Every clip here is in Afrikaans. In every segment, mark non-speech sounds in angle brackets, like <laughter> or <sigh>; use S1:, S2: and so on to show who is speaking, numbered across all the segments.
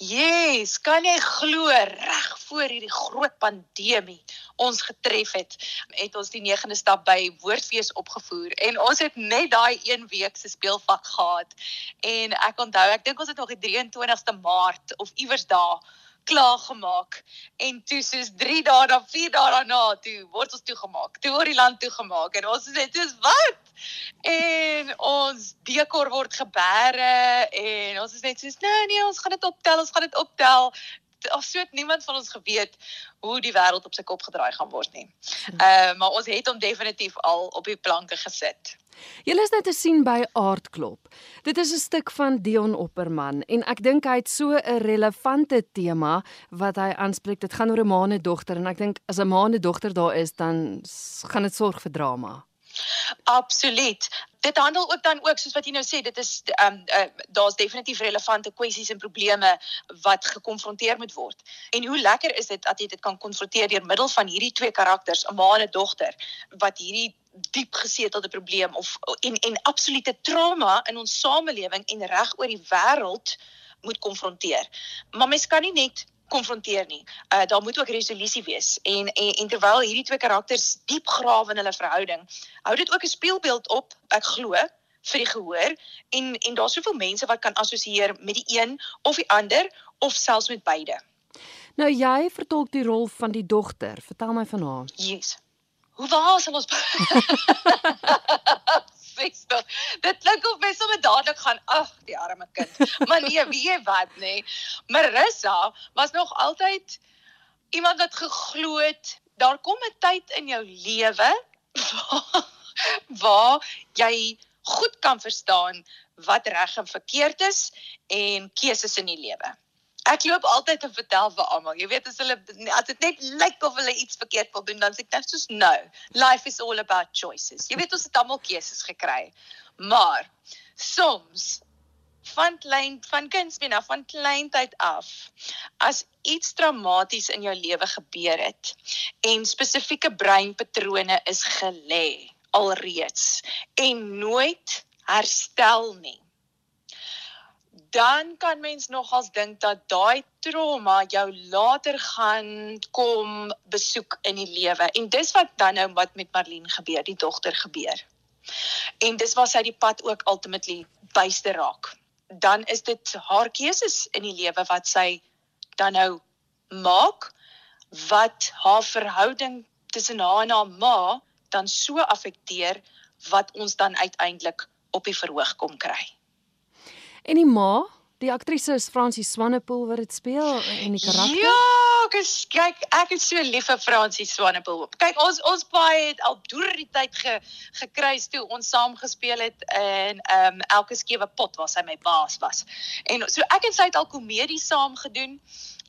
S1: Yes, kan jy glo reg voor hierdie groot pandemie ons getref het, het ons die 9de stap by Woordfees opgevoer en ons het net daai 1 week se speelvak gehad. En ek onthou, ek dink ons het nog die 23ste Maart of iewers daar klaar gemaak en toe soos 3 dae dan 4 dae daarna toe word ons toegemaak. Toe word die land toegemaak en ons sê dis wat? En ons dekor word geberre en ons is net soos nee nee ons gaan dit optel, ons gaan dit optel. Of so het niemand van ons geweet hoe die wêreld op sy kop gedraai gaan word nie. Ehm uh, maar ons het hom definitief al op die planke gesit.
S2: Julle is nou te sien by Aardklop. Dit is 'n stuk van Dion Opperman en ek dink hy het so 'n relevante tema wat hy aanspreek. Dit gaan oor 'n maane dogter en ek dink as 'n maane dogter daar is, dan gaan dit sorg vir drama.
S1: Absoluut. Dit handel ook dan ook soos wat jy nou sê, dit is ehm um, uh, daar's definitief relevante kwessies en probleme wat gekonfronteer moet word. En hoe lekker is dit dat jy dit kan konfronteer deur middel van hierdie twee karakters, 'n ma en 'n dogter, wat hierdie diep gesetelde probleem of en en absolute trauma in ons samelewing en reg oor die wêreld moet konfronteer. Maar mens kan nie net konfronteer nie. Uh daar moet ook resolusie wees. En en, en terwyl hierdie twee karakters diep grawe in hulle verhouding, hou dit ook 'n speelbeeld op, ek glo, vir die gehoor en en daar's soveel mense wat kan assosieer met die een of die ander of selfs met beide.
S2: Nou jy vertolk die rol van die dogter. Vertel my van haar.
S1: Yes. Hoe waar sal ons <laughs> <laughs> Feesdag. Dit klink of mens sommer dadelik gaan, ag, die arme kind. Maar nee, <laughs> weet jy wat nê? Nee? Marissa was nog altyd iemand wat geglo het daar kom 'n tyd in jou lewe waar, waar jy goed kan verstaan wat reg en verkeerd is en keuses in die lewe. Ek loop altyd te vertel vir almal. Jy weet as hulle as dit net lyk of hulle iets verkeerd wil doen, dan sê ek net soos no. Life is all about choices. Jy weet ons het almal keuses gekry. Maar soms van klein van kindsbeen af van kleintyd af as iets traumaties in jou lewe gebeur het en spesifieke breinpatrone is gelê alreeds en nooit herstel nie dan kan mens nogals dink dat daai trauma jou later gaan kom besoek in die lewe. En dis wat dan nou wat met Marlene gebeur, die dogter gebeur. En dis waar sy die pad ook ultimately byste raak. Dan is dit haar keuses in die lewe wat sy dan nou maak wat haar verhouding tussen haar en haar ma dan so affekteer wat ons dan uiteindelik op die verhoog kom kry.
S2: En die ma, die aktrise is Francie Swanepoel wat dit speel en die karakter.
S1: Ja, kyk, ek is so lief vir Francie Swanepoel. Kyk, ons ons baie het al deur die tyd ge, gekruis toe ons saam gespeel het in ehm um, elke skewe pot waar sy my baas was. En so ek en sy het al komedie saam gedoen.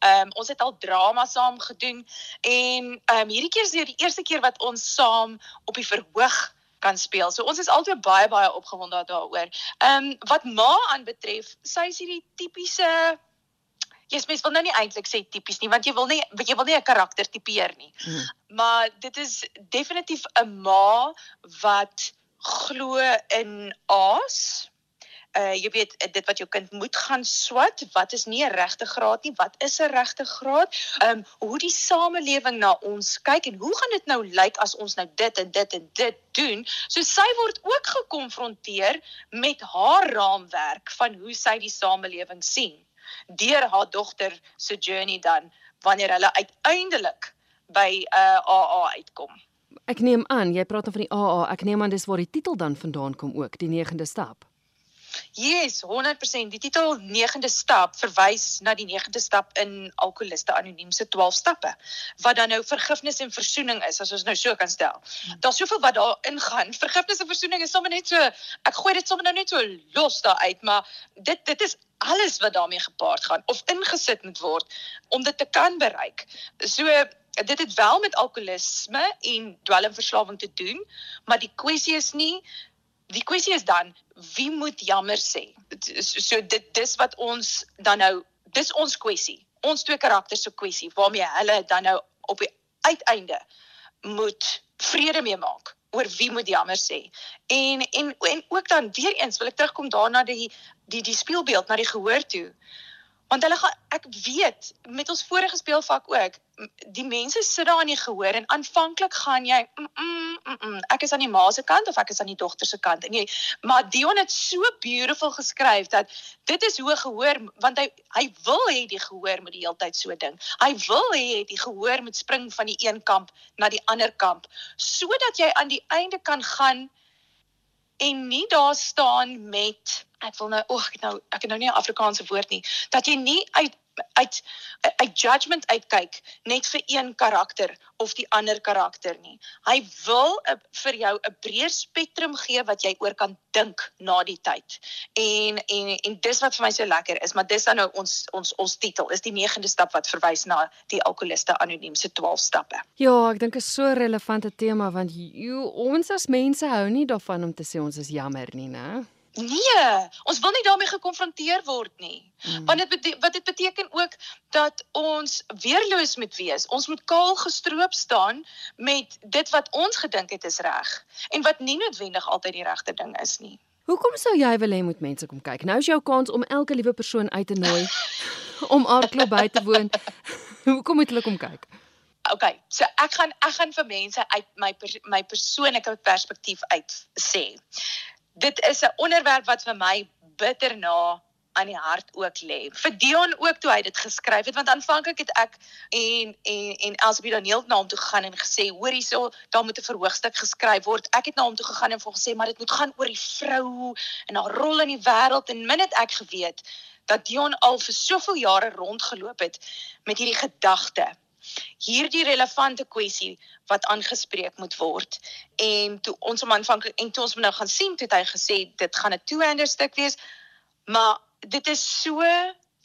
S1: Ehm um, ons het al drama saam gedoen en ehm um, hierdie keer is dit die eerste keer wat ons saam op die verhoog kan speel. So ons is altyd baie baie opgewonde daaroor. Ehm um, wat ma aanbetref, sy is hierdie tipiese Jy's mens wil nou nie eintlik sê tipies nie want jy wil nie jy wil nie 'n karakter tipeer nie. Hmm. Maar dit is definitief 'n ma wat glo in aas uh jy weet dit wat jou kind moet gaan swat wat is nie 'n regte graad nie wat is 'n regte graad? Um hoe die samelewing na ons kyk en hoe gaan dit nou lyk as ons nou dit en dit en dit doen? So sy word ook gekonfronteer met haar raamwerk van hoe sy die samelewing sien deur haar dogter se journey dan wanneer hulle uiteindelik by 'n uh, AA uitkom.
S2: Ek neem aan jy praat dan van die AA ek neem aan dis waar die titel dan vandaan kom ook die 9de stap
S1: Yes, 100%. Die titel 9de stap verwys na die 9de stap in Alkoholiste Anoniem se 12 stappe wat dan nou vergifnis en versoening is as ons nou so kan stel. Daar's soveel wat daar ingaan. Vergifnis en versoening is sommer net so ek gooi dit sommer nou net so los daar uit, maar dit dit is alles wat daarmee gepaard gaan of ingesit moet word om dit te kan bereik. So dit het wel met alkoholisme en dwelmverslawing te doen, maar die kwessie is nie die kwessie is dan wie moet jammer sê? So dit dis wat ons dan nou dis ons kwessie ons twee karakters se kwessie waarmee hulle dan nou op die uiteinde moet vrede mee maak oor wie moet jammer sê. En en en ook dan weer eens wil ek terugkom daarna die die die speelbeeld na die gehoor toe want hulle gaan ek weet met ons vorige speelvak ook die mense sit daar aan die gehoor en aanvanklik gaan jy mm, mm, mm, mm, ek is aan die ma se kant of ek is aan die dogter se kant. En jy maar Dion het so beautiful geskryf dat dit is hoe gehoor want hy hy wil hê die gehoor moet die hele tyd so ding. Hy wil hê die gehoor moet spring van die een kamp na die ander kamp sodat jy aan die einde kan gaan en nie daar staan met ek wil nou oek nou ek het nou nie 'n Afrikaanse woord nie dat jy nie uit uit uit judgment uitkyk net vir een karakter of die ander karakter nie. Hy wil a, vir jou 'n breër spektrum gee wat jy oor kan dink na die tyd. En en en dis wat vir my so lekker is, maar dis dan nou ons ons ons titel is die 9de stap wat verwys na die alkoholiste anoniem se 12 stappe.
S2: Ja, ek dink is so relevante tema want jy, ons as mense hou nie daarvan om te sê ons is jammer nie, né?
S1: Nee, ons wil nie daarmee gekonfronteer word nie. Mm. Want dit wat dit beteken ook dat ons weerloos moet wees. Ons moet kaal gestroop staan met dit wat ons gedink het is reg en wat nie noodwendig altyd die regte ding is nie.
S2: Hoekom sou jy wil hê moet mense kom kyk? Nou is jou kans om elke liewe persoon uit te nooi <laughs> om aardklop by te woon. <laughs> Hoekom moet hulle kom kyk?
S1: OK, so ek gaan ek gaan vir mense uit my my persoonlike perspektief uit sê dit is 'n onderwerp wat vir my bitter na aan die hart ook lê. Vir Dion ook toe hy dit geskryf het want aanvanklik het ek en en en Elsabie Daniel na hom toe gegaan en gesê hoor hierso daar moet 'n verhoogstuk geskryf word. Ek het na hom toe gegaan en vir hom gesê maar dit moet gaan oor die vrou en haar rol in die wêreld en min het ek geweet dat Dion al vir soveel jare rondgeloop het met hierdie gedagte hierdie relevante kwessie wat aangespreek moet word. En toe ons hom aanvanklik en toe ons hom nou gaan sien, het hy gesê dit gaan 'n two-hander stuk wees. Maar dit is so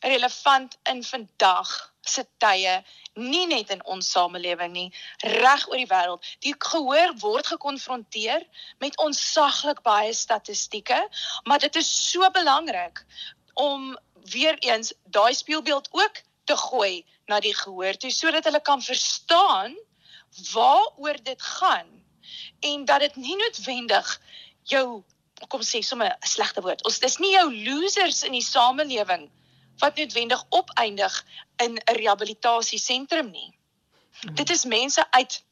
S1: relevant in vandag se tye, nie net in ons samelewing nie, reg oor die wêreld. Die gehoor word gekonfronteer met onsaglik baie statistieke, maar dit is so belangrik om weer eens daai speelbeeld ook te gooi na die gehoor toe sodat hulle kan verstaan waaroor dit gaan en dat dit nie noodwendig jou kom sê sommer 'n slegte woord. Ons dis nie jou losers in die samelewing wat noodwendig opeindig in 'n rehabilitasiesentrum nie. Hmm. Dit is mense uit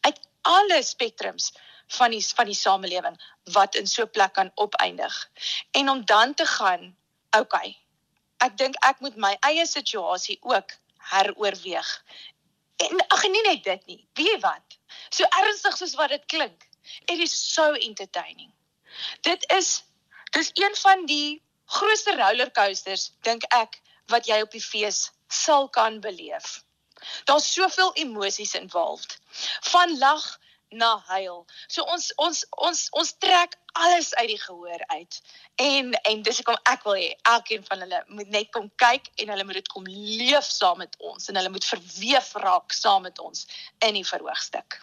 S1: uit alle spektrums van die van die samelewing wat in so 'n plek kan opeindig. En om dan te gaan, okay, ek dink ek moet my eie situasie ook heroorweeg. En ag nie net dit nie. Weet wat? So ernstig soos wat dit klink, it is so entertaining. Dit is dis een van die grootste rollercoasters dink ek wat jy op die fees sal kan beleef. Daar's soveel emosies involved. Van lag na huil. So ons ons ons ons trek alles uit die gehoor uit. En en dis hoekom ek wil hê elkeen van hulle moet net kom kyk en hulle moet dit kom leef saam met ons en hulle moet verweef raak saam met ons in die verhoogstuk.